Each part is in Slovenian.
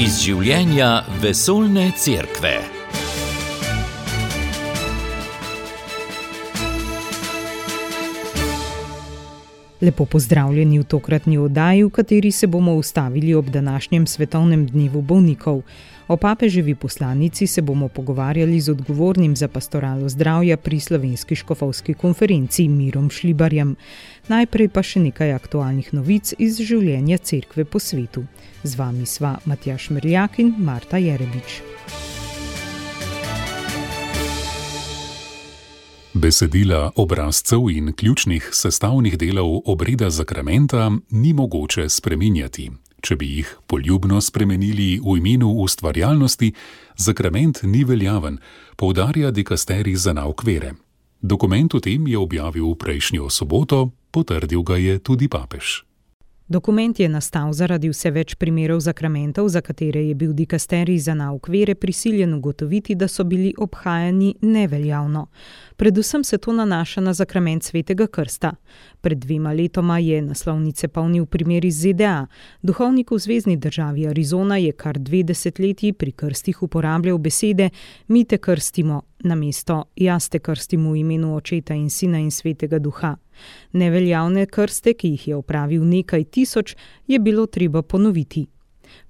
iz življenja vesoljne cerkve. Lepo pozdravljeni v tokratni oddaji, v kateri se bomo ustavili ob današnjem svetovnem dnevu bolnikov. O papeževi poslanici se bomo pogovarjali z odgovornim za pastoralo zdravja pri slovenski škofovski konferenci Mirom Šlibarjem. Najprej pa še nekaj aktualnih novic iz življenja cerkve po svetu. Z vami sva Matjaš Mrljak in Marta Jerebič. Besedila obrazcev in ključnih sestavnih delov obreda zakramenta ni mogoče spreminjati. Če bi jih poljubno spremenili v imenu ustvarjalnosti, zakrament ni veljaven, poudarja dikasteri za nauk vere. Dokument o tem je objavil prejšnjo soboto, potrdil ga je tudi papež. Dokument je nastal zaradi vse več primerov zakramentov, za katere je bil dikasterij za nauk vere prisiljen ugotoviti, da so bili obhajani neveljavno. Predvsem se to nanaša na zakrament svetega krsta. Pred dvema letoma je naslovnice polnil primer iz ZDA. Duhovnik v zvezdni državi Arizona je kar dve desetletji pri krstih uporabljal besede: Mi te krstimo, namesto jaz te krstim v imenu očeta in sina in svetega duha. Neveljavne krste, ki jih je opravil nekaj tisoč, je bilo treba ponoviti.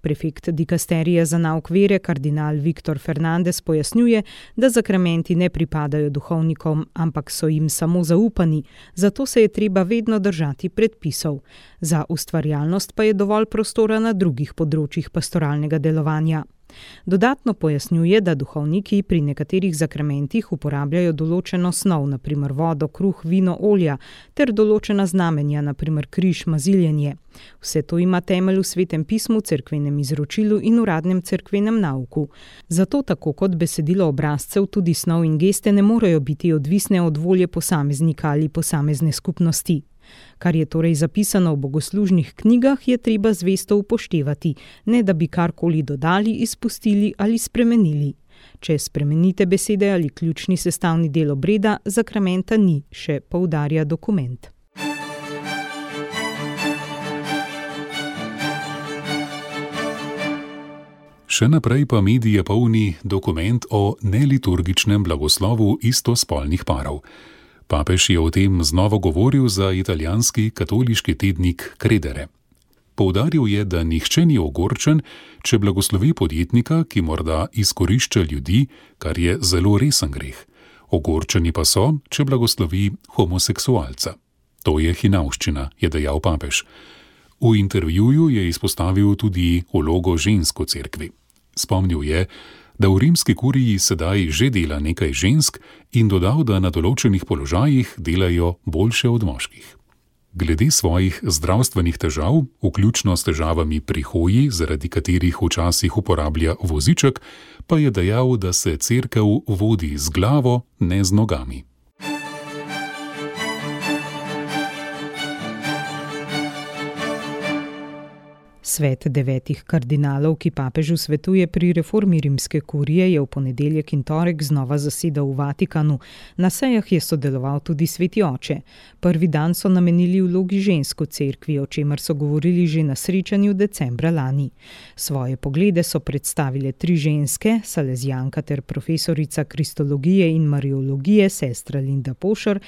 Prefekt dikasterija za nauk vere, kardinal Viktor Fernandez, pojasnjuje, da zakramenti ne pripadajo duhovnikom, ampak so jim samo zaupani, zato se je treba vedno držati predpisov. Za ustvarjalnost pa je dovolj prostora na drugih področjih pastoralnega delovanja. Dodatno pojasnjuje, da duhovniki pri nekaterih zakramentih uporabljajo določeno snov, naprimer vodo, kruh, vino, olja, ter določena znamenja, naprimer križ, maziljenje. Vse to ima temelj v svetem pismu, cerkvenem izročilu in uradnem cerkvenem nauku. Zato, tako kot besedilo obrazcev, tudi snov in geste ne morejo biti odvisne od volje posameznika ali posamezne skupnosti. Kar je torej zapisano v bogoslužnih knjigah, je treba zvesto upoštevati, ne da bi karkoli dodali, izpustili ali spremenili. Če spremenite besede ali ključni sestavni del obreda, zakramenta ni, še poudarja dokument. Še naprej pa medije polni dokument o neliturgičnem blagoslovu istospolnih parov. Papež je o tem znova govoril za italijanski katoliški tednik Credere. Poudaril je, da nihče ni ogorčen, če blagoslovi podjetnika, ki morda izkorišča ljudi, kar je zelo resen greh. Ogorčeni pa so, če blagoslovi homoseksualca. To je hinavščina, je dejal papež. V intervjuju je izpostavil tudi vlogo žensko cerkvi. Spomnil je, da v rimski kuriji sedaj že dela nekaj žensk in dodal, da na določenih položajih delajo boljše od moških. Glede svojih zdravstvenih težav, vključno s težavami pri hoji, zaradi katerih včasih uporablja voziček, pa je dejal, da se cerkev vodi z glavo, ne z nogami. Svet devetih kardinalov, ki papežu svetuje pri reformi rimske kurije, je v ponedeljek in torek znova zasedal v Vatikanu. Na sejah je sodeloval tudi sveti oče. Prvi dan so namenili vlogi žensko cerkvi, o čemer so govorili že na srečanju decembra lani. Svoje poglede so predstavile tri ženske, Salezijanka ter profesorica kristologije in mariologije, sestra Linda Pošar,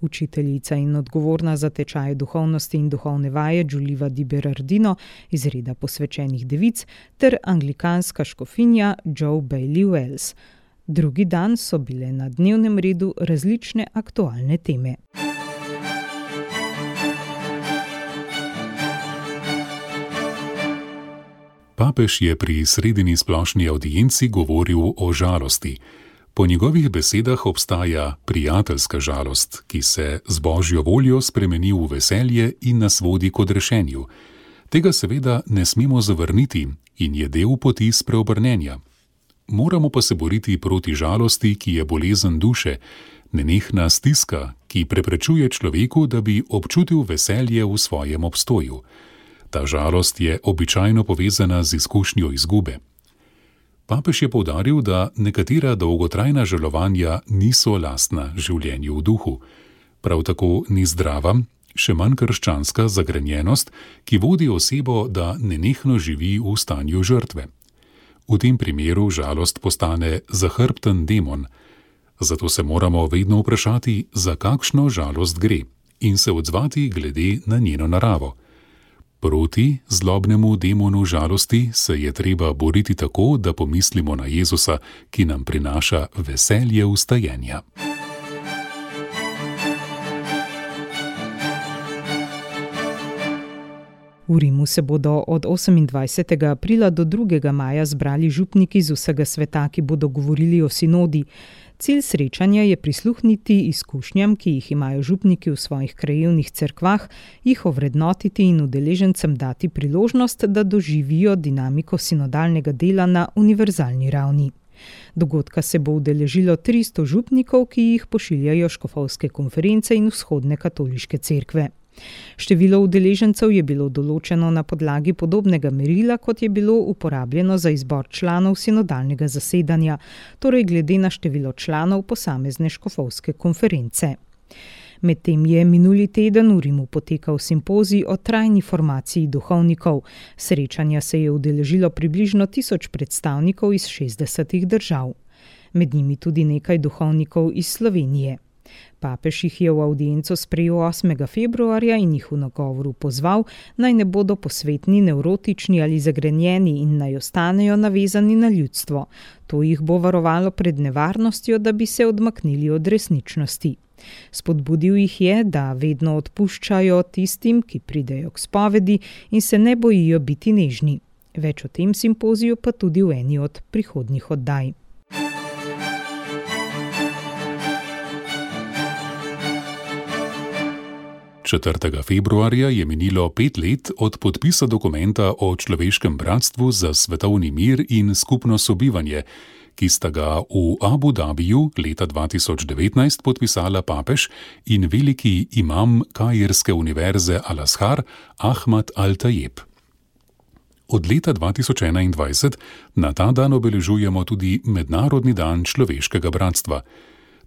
učiteljica in odgovorna za tečaje duhovnosti in duhovne vaje Đuliva Di Berardino iz reda posvečenih devic ter anglikanska škofinja Joe Bailey Wells. Drugi dan so bile na dnevnem redu različne aktualne teme. Papež je pri sredini splošni audienci govoril o žalosti. Po njegovih besedah obstaja prijateljska žalost, ki se z božjo voljo spremeni v veselje in nas vodi k odrešenju. Tega seveda ne smemo zavrniti in je del poti spreobrnenja. Moramo pa se boriti proti žalosti, ki je bolezen duše, nenehna stiska, ki preprečuje človeku, da bi občutil veselje v svojem obstoju. Ta žalost je običajno povezana z izkušnjo izgube. Papež je povdaril, da nekatera dolgotrajna žalovanja niso lastna življenju v duhu. Prav tako ni zdrava, še manj krščanska zagrenjenost, ki vodi osebo, da nenehno živi v stanju žrtve. V tem primeru žalost postane zahrbten demon. Zato se moramo vedno vprašati, za kakšno žalost gre in se odzvati glede na njeno naravo. Proti zlobnemu demonu žalosti se je treba boriti tako, da pomislimo na Jezusa, ki nam prinaša veselje ustajenja. V Rimu se bodo od 28. aprila do 2. maja zbrali župniki z vsega sveta, ki bodo govorili o sinodi. Cilj srečanja je prisluhniti izkušnjam, ki jih imajo župniki v svojih krajevnih cerkvah, jih ovrednotiti in udeležencem dati priložnost, da doživijo dinamiko sinodalnega dela na univerzalni ravni. Dogodka se bo udeležilo 300 župnikov, ki jih pošiljajo škofovske konference in vzhodne katoliške cerkve. Število udeležencev je bilo določeno na podlagi podobnega merila, kot je bilo uporabljeno za izbor članov sinodalnega zasedanja, torej glede na število članov posamezne škofovske konference. Medtem je minuli teden v Rimu potekal simpozij o trajni formaciji duhovnikov. Srečanja se je udeležilo približno tisoč predstavnikov iz 60 držav. Med njimi tudi nekaj duhovnikov iz Slovenije. Papež jih je v audienco sprejel 8. februarja in jih v nagovoru pozval, naj ne bodo posvetni, nevrotični ali zagrenjeni in naj ostanejo navezani na ljudstvo. To jih bo varovalo pred nevarnostjo, da bi se odmaknili od resničnosti. Spodbudil jih je, da vedno odpuščajo tistim, ki pridejo k spovedi in se ne bojijo biti nežni. Več o tem simpoziju pa tudi v eni od prihodnjih oddaj. 4. februarja je minilo pet let od podpisa dokumenta o človeškem bratstvu za svetovni mir in skupno sobivanje, ki sta ga v Abu Dhabiju leta 2019 podpisala papež in veliki imam Kajerske univerze Al-Azhar Ahmad Al-Tajeb. Od leta 2021 na ta dan obeležujemo tudi Mednarodni dan človeškega bratstva.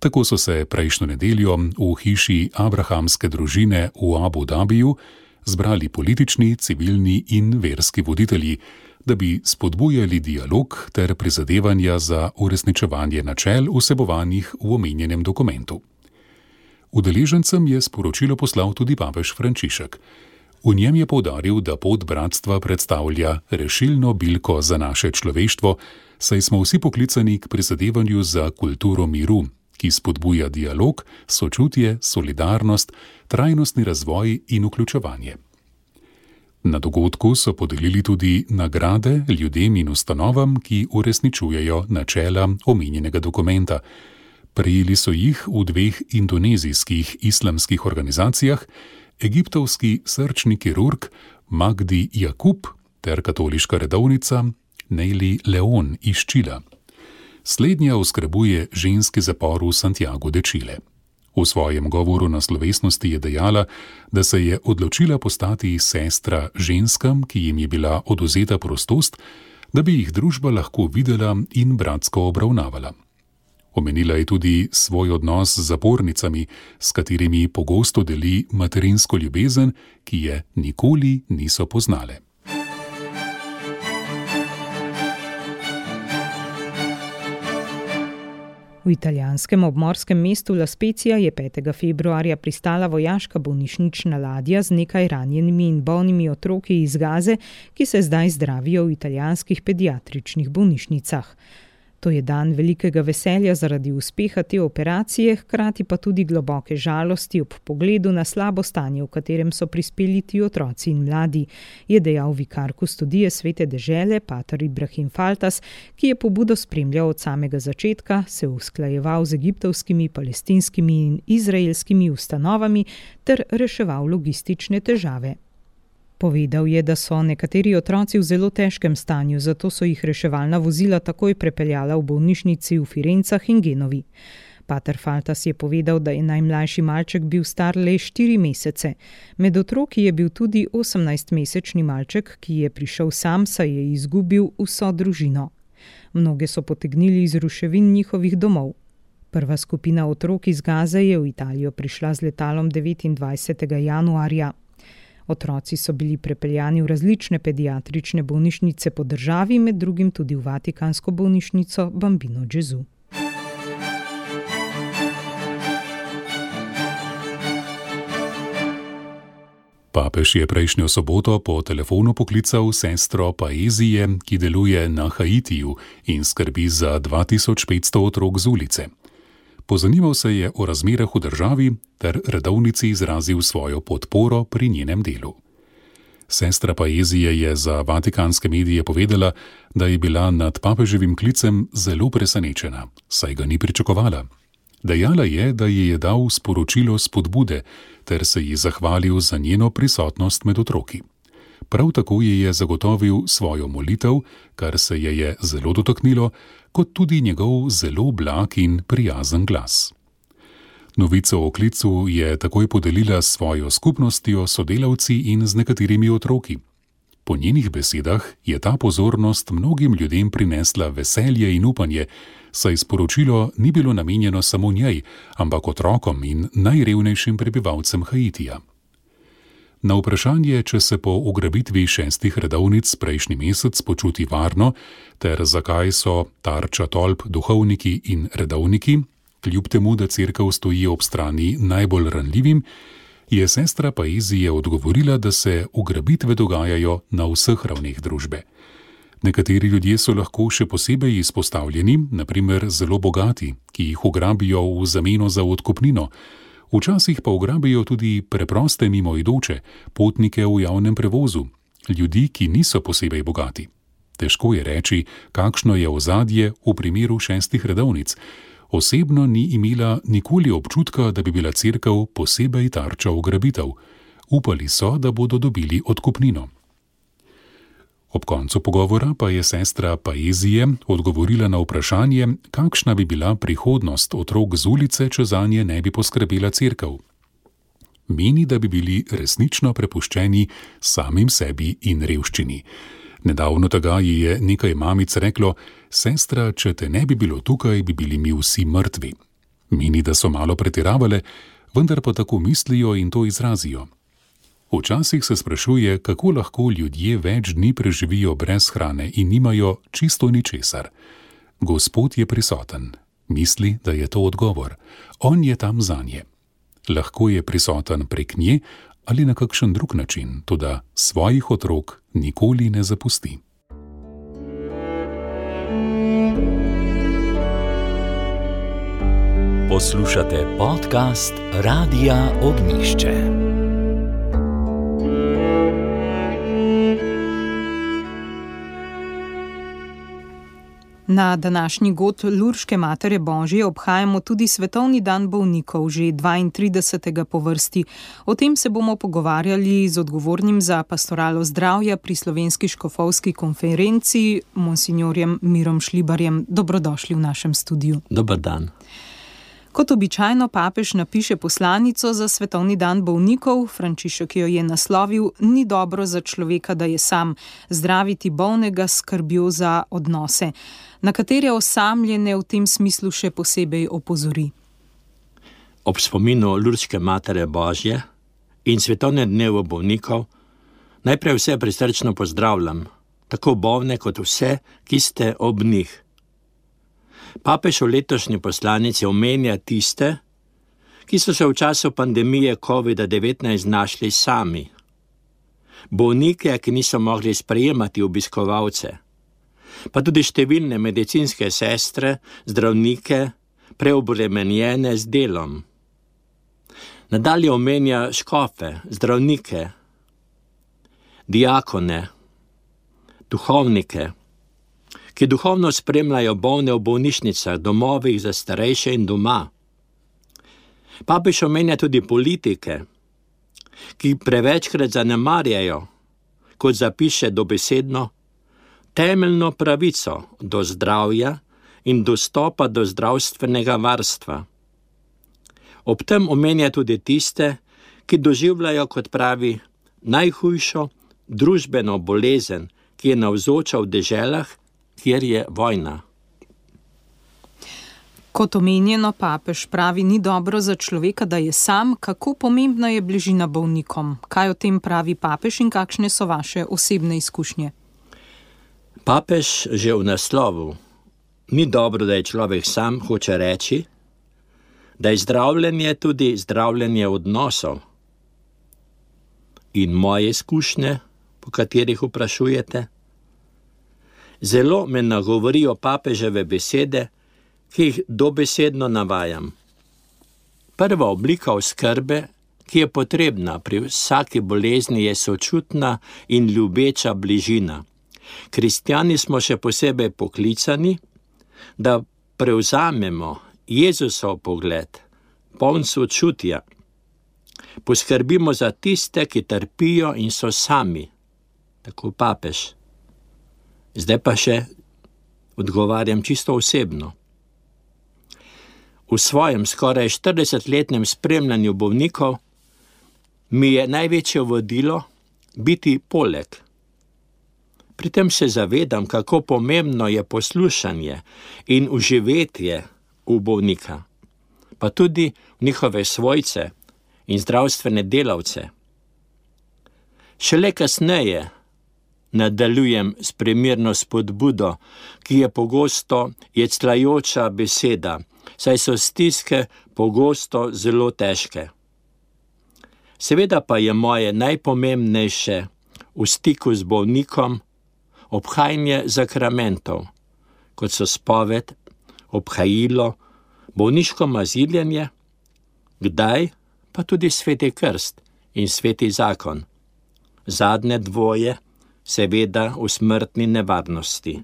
Tako so se prejšnjo nedeljo v hiši Abrahamske družine v Abu Dhabiju zbrali politični, civilni in verski voditelji, da bi spodbujali dialog ter prizadevanja za uresničevanje načel vsebovanih v omenjenem dokumentu. Udeležencem je sporočilo poslal tudi papež Frančišek. V njem je povdaril, da pot bratstva predstavlja rešilno bilko za naše človeštvo, saj smo vsi poklicani k prizadevanju za kulturo miru, ki spodbuja dialog, sočutje, solidarnost, trajnostni razvoj in vključevanje. Na dogodku so podelili tudi nagrade ljudem in ustanovam, ki uresničujejo načela omenjenega dokumenta. Prejeli so jih v dveh indonezijskih islamskih organizacijah, egiptovski srčni kirurg Magdi Jakub ter katoliška redovnica Neili Leon iz Čila. Slednja oskrbuje ženski zapor v Santiago de Chile. V svojem govoru na slovesnosti je dejala, da se je odločila postati sestra ženskam, ki jim je bila oduzeta prostost, da bi jih družba lahko videla in bratsko obravnavala. Omenila je tudi svoj odnos z zapornicami, s katerimi pogosto deli materinsko ljubezen, ki je nikoli niso poznale. V italijanskem obmorskem mestu La Spezia je 5. februarja pristala vojaška bolnišnična ladja z nekaj ranjenimi in bolnimi otroki iz Gaze, ki se zdaj zdravijo v italijanskih pediatričnih bolnišnicah. To je dan velikega veselja zaradi uspeha te operacije, hkrati pa tudi globoke žalosti ob pogledu na slabo stanje, v katerem so prispeli ti otroci in mladi, je dejal vikar kustodije svete dežele, pater Ibrahim Faltas, ki je pobudo spremljal od samega začetka, se usklajeval z egiptovskimi, palestinskimi in izraelskimi ustanovami ter reševal logistične težave. Povedal je, da so nekateri otroci v zelo težkem stanju, zato so jih reševalna vozila takoj prepeljala v bolnišnici v Firencah in Genovi. Pater Faltas je povedal, da je najmlajši malček bil star le štiri mesece. Med otroki je bil tudi 18-mesečni malček, ki je prišel sam, saj je izgubil vso družino. Mnoge so potegnili iz ruševin njihovih domov. Prva skupina otrok iz Gaze je v Italijo prišla z letalom 29. januarja. Otroci so bili prepeljani v različne pediatrične bolnišnice po državi, med drugim tudi v Vatikansko bolnišnico Bambino Gesù. Papež je prejšnjo soboto po telefonu poklical sestro Paezije, ki deluje na Haitiju in skrbi za 2500 otrok z ulice. Pozanimal se je o razmerah v državi ter redovnici izrazil svojo podporo pri njenem delu. Sestra Paezije je za vatikanske medije povedala, da je bila nad papeževim klicem zelo presenečena, saj ga ni pričakovala. Dejala je, da ji je dal sporočilo spodbude ter se ji zahvalil za njeno prisotnost med otroki. Prav tako ji je zagotovil svojo molitev, kar se je je zelo dotaknilo, kot tudi njegov zelo blag in prijazen glas. Novico o klicu je takoj podelila s svojo skupnostjo, sodelavci in z nekaterimi otroki. Po njenih besedah je ta pozornost mnogim ljudem prinesla veselje in upanje, saj sporočilo ni bilo namenjeno samo njej, ampak otrokom in najrevnejšim prebivalcem Haitija. Na vprašanje, če se po ugrabitvi šestih redovnic prejšnji mesec počuti varno, ter zakaj so tarča tolp duhovniki in redovniki, kljub temu, da crkva stoji ob strani najbolj ranljivim, je sestra Paizije odgovorila, da se ugrabitve dogajajo na vseh ravneh družbe. Nekateri ljudje so lahko še posebej izpostavljeni, naprimer zelo bogati, ki jih ugrabijo v zameno za odkupnino, včasih pa ugrabijo tudi preproste mimoidoče, potnike v javnem prevozu, ljudi, ki niso posebej bogati. Težko je reči, kakšno je ozadje v primeru šestih redovnic osebno ni imela nikoli občutka, da bi bila crkva posebej tarča ugrabitev. Upali so, da bodo dobili odkupnino. Ob koncu pogovora pa je sestra Paezije odgovorila na vprašanje, kakšna bi bila prihodnost otrok z ulice, če za nje ne bi poskrbela crkva. Meni, da bi bili resnično prepuščeni samim sebi in revščini. Nedavno tega ji je nekaj mamic reklo: Sestra, če te ne bi bilo tukaj, bi bili mi vsi mrtvi. Meni, da so malo pretiravale, vendar pa tako mislijo in to izrazijo. Včasih se sprašuje, kako lahko ljudje več dni preživijo brez hrane in nimajo čisto ničesar. Gospod je prisoten, misli, da je to odgovor. On je tam za nje. Lahko je prisoten prek nje ali na kakšen drug način, tudi svojih otrok nikoli ne zapusti. Poslušate podcast Radia Ognišče. Na današnji god Lurške matere Božje obhajamo tudi Svetovni dan bolnikov, že 32. po vrsti. O tem se bomo pogovarjali z odgovornim za pastoralo zdravja pri slovenski škofovski konferenci, monsignorjem Mirom Šlibarjem. Dobrodošli v našem studiu. Dobar dan. Kot običajno papež napiše poslanico za Svetovni dan bolnikov, Frančišek jo je naslovil: Ni dobro za človeka, da je sam, zdraviti bolnega skrbjo za odnose, na katere osamljene v tem smislu še posebej opozori. Ob spominu Lurske Matere Božje in Svetovne dneve bolnikov najprej vse prisrčno pozdravljam, tako bolne kot vse, ki ste ob njih. Papež v letošnji poslanici omenja tiste, ki so se v času pandemije COVID-19 znašli sami. Bolnike, ki niso mogli sprejemati obiskovalce, pa tudi številne medicinske sestre, zdravnike, preobremenjene z delom. Nadalje omenja škofe, zdravnike, diakone, duhovnike ki duhovno spremljajo bolne v bolnišnicah, domovih za starejše in doma. Papež omenja tudi politike, ki prevečkrat zanemarjajo, kot zapiše dobesedno, temeljno pravico do zdravja in dostopa do zdravstvenega varstva. Ob tem omenja tudi tiste, ki doživljajo, kot pravi, najhujšo družbeno bolezen, ki je navzoča v deželah, kjer je vojna. Kot omenjeno, papež pravi, ni dobro za človeka, da je sam. Kako pomembna je bližina bolnikom? Kaj o tem pravi papež in kakšne so vaše osebne izkušnje? Papež že v naslovu. Ni dobro, da je človek sam, hoče reči, da je zdravljenje tudi zdravljenje odnosov. In moje izkušnje, po katerih vprašujete, zelo me nagovorijo papeževe besede, ki jih dobesedno navajam. Prva oblika oskrbe, ki je potrebna pri vsaki bolezni, je sočutna in ljubeča bližina. Kristijani smo še posebej poklicani, da prevzamemo Jezusov pogled, poln sočutja. Poskrbimo za tiste, ki trpijo in so sami, tako papež. Zdaj pa še odgovarjam čisto osebno. V svojem skoraj 40-letnem spremljanju bolnikov mi je največje vodilo biti poleg. Pri tem se zavedam, kako pomembno je poslušanje in uživetje v bolnika, pa tudi v njihove svojce in zdravstvene delavce. Šele kasneje nadaljujem s primerno spodbudo, ki je pogosto jeclajoča beseda, saj so stiske pogosto zelo težke. Seveda pa je moje najpomembnejše v stiku z bolnikom obhajanje zakramentov, kot so spoved, obhajilo, bolniško maziljenje, kdaj pa tudi sveti krst in sveti zakon. Zadnje dvoje, seveda v smrtni nevarnosti.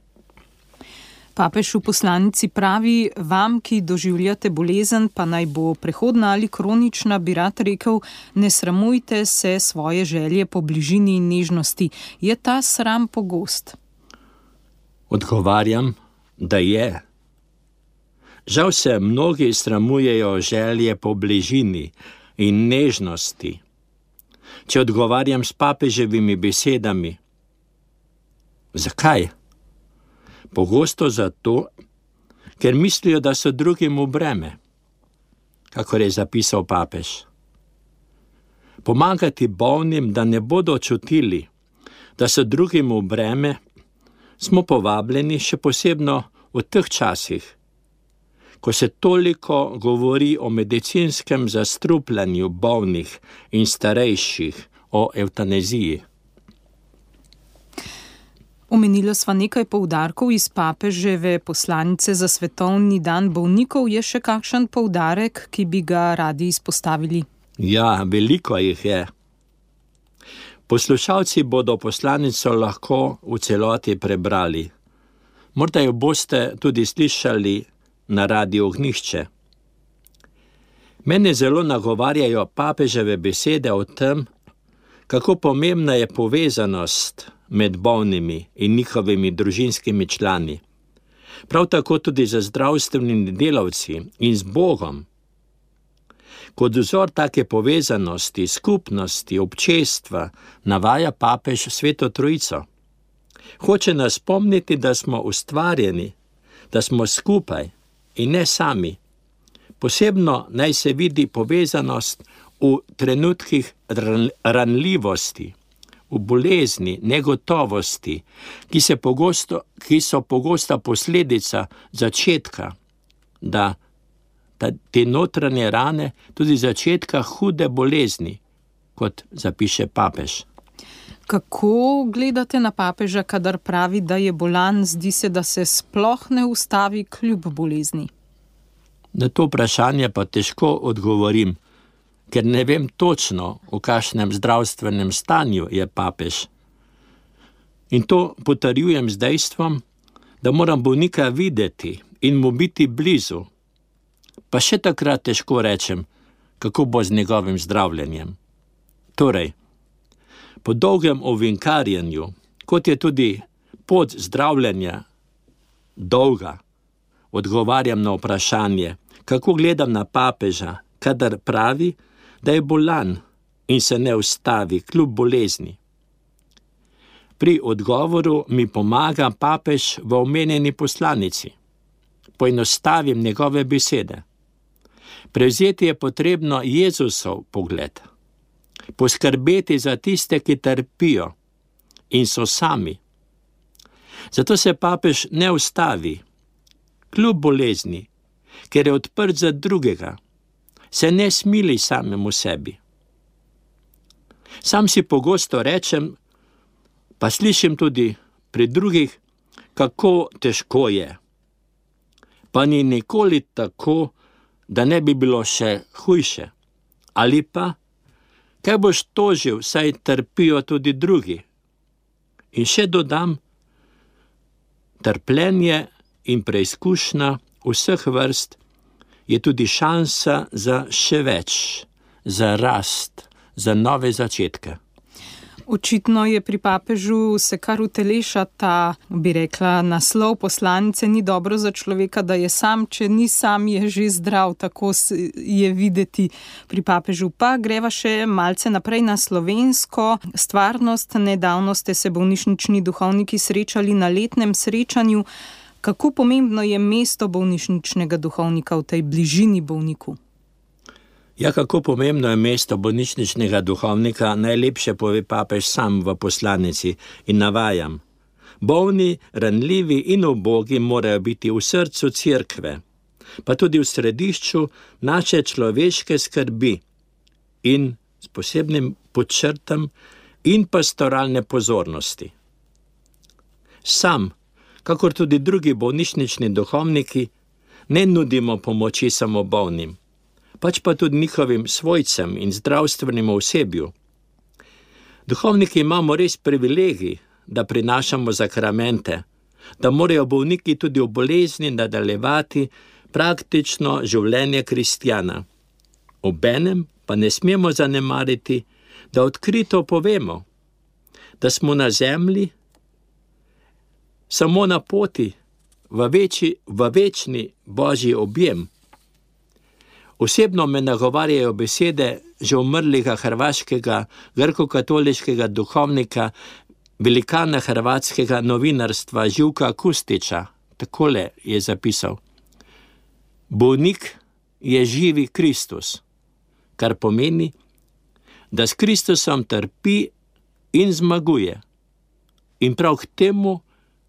Papež v poslanici pravi: Vam, ki doživljate bolezen, pa naj bo prehodna ali kronična, bi rad rekel: Ne sramujte se svoje želje po bližini in nežnosti. Je ta sram pogost? Odgovarjam, da je. Žal se mnogi sramujejo želje po bližini in nežnosti. Če odgovarjam s papeževimi besedami, zakaj? Pogosto zato, ker mislijo, da so drugim v breme, kako je zapisal papež. Pomagati bolnim, da ne bodo čutili, da so drugim v breme, smo povabljeni še posebno v teh časih, ko se toliko govori o medicinskem zastrupljanju bolnih in starejših, o eutanaziji. Omenila sva nekaj poudarkov iz papeževe poslanice za svetovni dan bolnikov. Je še kakšen poudarek, ki bi ga radi izpostavili? Ja, veliko jih je. Poslušalci bodo poslanico lahko v celoti prebrali. Morda jo boste tudi slišali na radio Ognišče. Mene zelo nagovarjajo papeževe besede o tem, kako pomembna je povezanost med bolnimi in njihovimi družinskimi člani, prav tako tudi za zdravstvenimi delavci in z Bogom. Kot vzor take povezanosti, skupnosti, občestva navaja papež Sveto Trojico. Hoče nas spomniti, da smo ustvarjeni, da smo skupaj in ne sami. Posebno naj se vidi povezanost v trenutkih ranljivosti, v bolezni, negotovosti, ki, pogosto, ki so pogosta posledica začetka, da te notranje rane, tudi začetka hude bolezni, kot zapiše papež. Kako gledate na papeža, kadar pravi, da je bolan, zdi se, da se sploh ne ustavi kljub bolezni? Na to vprašanje pa težko odgovorim ker ne vem točno, v kakšnem zdravstvenem stanju je papež. In to potrjujem z dejstvom, da moram bolnika videti in mu biti blizu. Pa še takrat težko rečem, kako bo z njegovim zdravljenjem. Torej, po dolgem ovinkarjenju, kot je tudi pot zdravljenja dolga, odgovarjam na vprašanje, kako gledam na papeža, kadar pravi, da je bolan in se ne ustavi kljub bolezni. Pri odgovoru mi pomaga papež v omenjeni poslanici. poenostavim njegove besede. Prevzeti je potrebno Jezusov pogled, poskrbeti za tiste, ki trpijo in so sami. Zato se papež ne ustavi, kljub bolezni, ker je odprt za drugega, se ne smili samemu sebi. Sam si pogosto rečem, pa slišim tudi pri drugih, kako težko je. Pa ni nikoli tako, da ne bi bilo še hujše. Ali pa, kaj boš tožil, saj trpijo tudi drugi. In še dodam, trpljenje in preizkušnja vseh vrst je tudi šansa za še več, za rast, za nove začetke. Očitno je pri papežu se kar uteleša ta, bi rekla, naslov poslanice, ni dobro za človeka, da je sam, če ni sam, je že zdrav, tako je videti pri papežu. Pa greva še malce naprej na slovensko stvarnost. Nedavno ste se bolnišnični duhovniki srečali na letnem srečanju. Kako pomembno je mesto bolnišničnega duhovnika v tej bližini bolniku? Ja, kako pomembno je mesto bolnišničnega duhovnika, najlepše pove papež sam v poslanici in navajam. Bolni, ranljivi in ubogi morajo biti v srcu cerkve, pa tudi v središču naše človeške skrbi in s posebnim podčrtam in pastoralne pozornosti. Sam, kakor tudi drugi bolnišnični duhovniki, ne nudimo pomoči samo bolnim, pač pa tudi njihovim svojcem in zdravstvenim osebju. Duhovniki imamo res privilegij, da prinašamo zakramente, da morajo bolniki tudi v bolezni nadaljevati praktično življenje kristjana. Obenem pa ne smemo zanemariti, da odkrito povemo, da smo na zemlji samo na poti v, večji, v večni božji objem. Osebno me nagovarjajo besede že umrlega hrvaškega grko-katoliškega duhovnika, velikana hrvatskega novinarstva Živka Kustiča. Takole je zapisal: Bolnik je živi Kristus, kar pomeni, da s Kristusom trpi in zmaguje. In prav k temu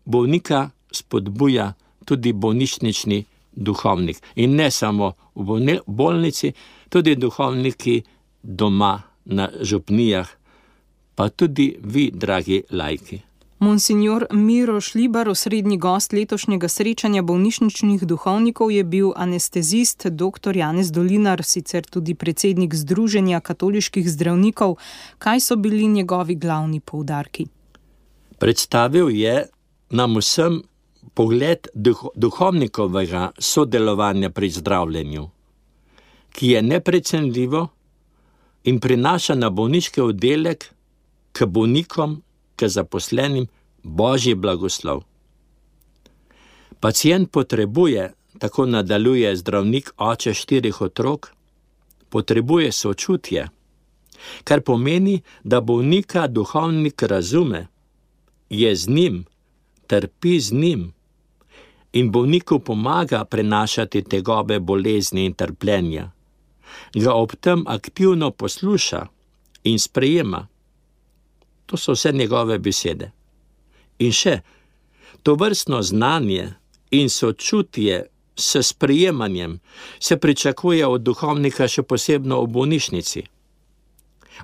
bolnika spodbuja tudi bolnišnični duhovnik. In ne samo v bolnici, tudi duhovniki doma na župnijah, pa tudi vi, dragi lajki. Monsignor Miro Šlibar, osrednji gost letošnjega srečanja bolnišničnih duhovnikov, je bil anestezist dr. Janez Dolinar, sicer tudi predsednik Združenja katoliških zdravnikov. Kaj so bili njegovi glavni poudarki? Predstavil je nam vsem pogled duh, duhovnikovega sodelovanja pri zdravljenju, ki je neprecenljivo in prinaša na bolniški oddelek k bolnikom, k zaposlenim božji blagoslov. Pacijent potrebuje, tako nadaljuje zdravnik oče štirih otrok, potrebuje sočutje, kar pomeni, da bolnika duhovnik razume, je z njim, trpi z njim in bolniku pomaga prenašati tegobe bolezni in trpljenja, ga ob tem aktivno posluša in sprejema. To so vse njegove besede. In še to vrstno znanje in sočutje s sprejemanjem se pričakuje od duhovnika, še posebno v bolnišnici.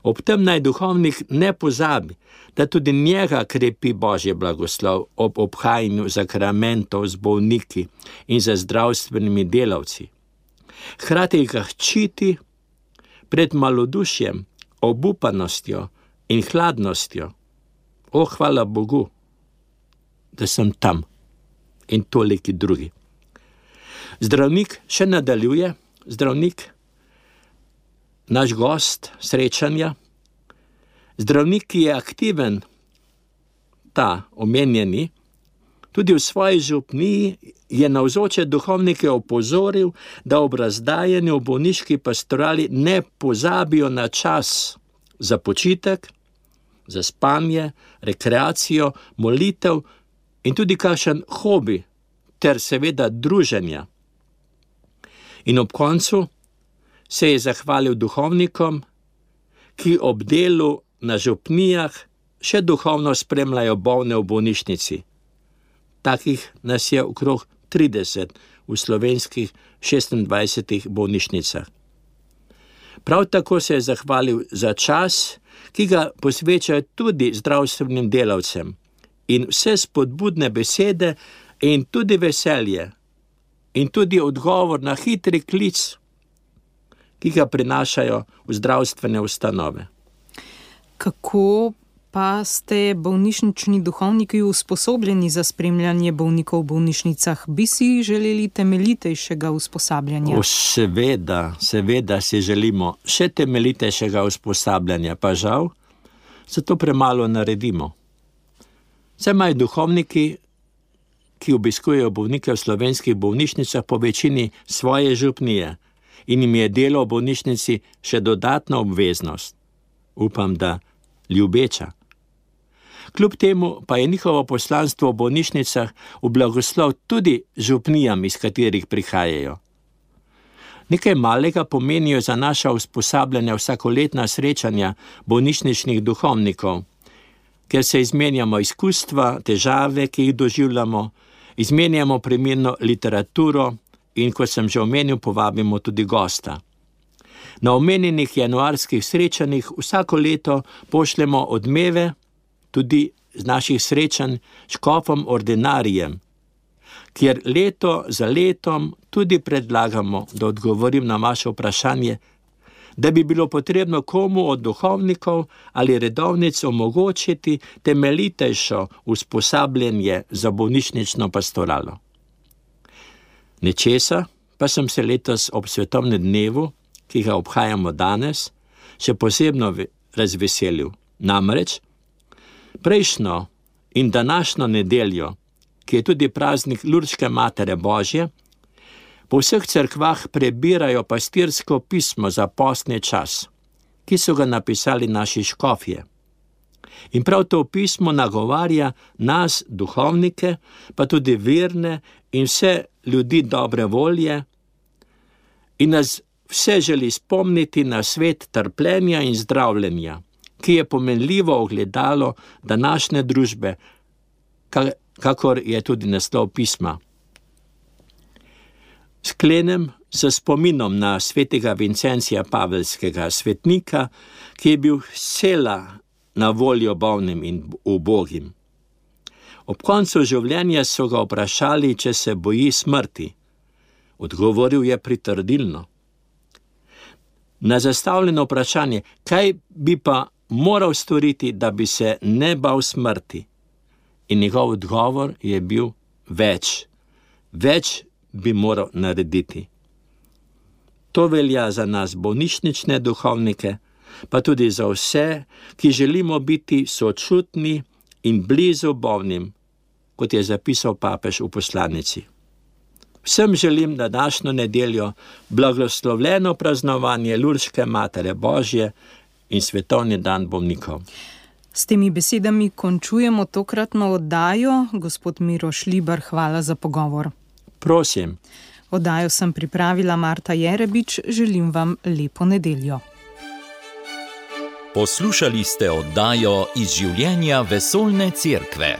Ob tem naj duhovnik ne pozabi, da tudi njega krepi Božje blagoslov ob obhajanju zakramentov z bolniki in za zdravstvenimi delavci. Hrati ga ščiti pred malodušjem, obupanostjo in hladnostjo. O, hvala Bogu, da sem tam in toliki drugi. Zdravnik še nadaljuje, zdravnik naš gost srečanja. Zdravnik, ki je aktiven, ta omenjeni, tudi v svoji župniji je na vzoče duhovnike opozoril, da ob razdajanju v bolniški pastorali ne pozabijo na čas za počitek, za spanje, rekreacijo, molitev in tudi kakšen hobi, ter seveda druženja. In ob koncu se je zahvalil duhovnikom, ki ob delu na župnijah še duhovno spremljajo bolne v bolnišnici. Takih nas je okrog 30 v slovenskih 26 bolnišnicah. Prav tako se je zahvalil za čas, ki ga posvečajo tudi zdravstvenim delavcem, in vse spodbudne besede, in tudi veselje, in tudi odgovor na hitri klic, ki ga prinašajo v zdravstvene ustanove. Kako pa ste bolnišnični duhovniki usposobljeni za spremljanje bolnikov v bolnišnicah? Bi si želeli temeljitejšega usposabljanja? O, seveda, seveda si želimo še temeljitejšega usposabljanja, pa žal, zato premalo naredimo. Vse maj duhovniki, ki obiskujejo bolnike v slovenskih bolnišnicah, po večini svoje župnije in jim je delo v bolnišnici še dodatna obveznost. Upam, da ljubeča. Kljub temu pa je njihovo poslanstvo v bolnišnicah v blagoslov tudi župnijam, iz katerih prihajajo. Nekaj malega pomenijo za naša usposabljanja vsakoletna srečanja bolnišničnih duhovnikov, ker se izmenjamo izkustva, težave, ki jih doživljamo, izmenjamo primerno literaturo in, kot sem že omenil, povabimo tudi gosta. Na omenjenih januarskih srečanjih vsako leto pošljemo odmeve, tudi z naših srečanj škofom ordinarijem, kjer leto za letom tudi predlagamo, da odgovorim na vaše vprašanje, da bi bilo potrebno komu od duhovnikov ali redovnic omogočiti temeljitejšo usposabljanje za bolnišnično pastoralo. Nečesa pa sem se letos ob svetovnem dnevu, ki ga obhajamo danes, še posebno razveselil. Namreč prejšnjo in današnjo nedeljo, ki je tudi praznik Lurčke Matere Božje, po vseh cerkvah prebirajo pastirsko pismo za postni čas, ki so ga napisali naši škofje. In prav to pismo nagovarja nas, duhovnike, pa tudi verne in vse ljudi dobre volje, in nas vse želi spomniti na svet trpljenja in zdravljenja, ki je pomenljivo ogledalo današnje družbe, kakor je tudi naslov pisma. Sklenem s spominom na svetega Vincencija Pavelskega, svetnika, ki je bil cela na voljo bolnim in ubogim. Ob koncu življenja so ga vprašali, če se boji smrti. Odgovoril je pritrdilno. Na zastavljeno vprašanje, kaj bi pa moral storiti, da bi se ne bal smrti, in njegov odgovor je bil več, več bi moral narediti. To velja za nas, bolnišnične duhovnike, pa tudi za vse, ki želimo biti sočutni in blizu bolnim, kot je zapisal papež v poslanici. Vsem želim na današnjo nedeljo blagoslovljeno praznovanje Lurške Matere Božje in svetovni dan bolnikov. S temi besedami končujemo tokratno oddajo. Gospod Miroš Libar, hvala za pogovor. Prosim. Oddajo sem pripravila Marta Jerebič, želim vam lepo nedeljo. Poslušali ste oddajo iz življenja vesoljne cerkve.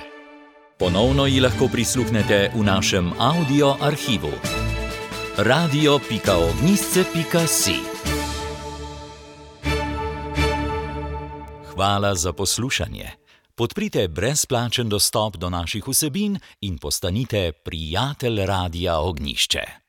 Ponovno ji lahko prisluhnete v našem audio arhivu. radio.ognisce.si Hvala za poslušanje. Podprite brezplačen dostop do naših vsebin in postanite prijatelj Radia Ognišče.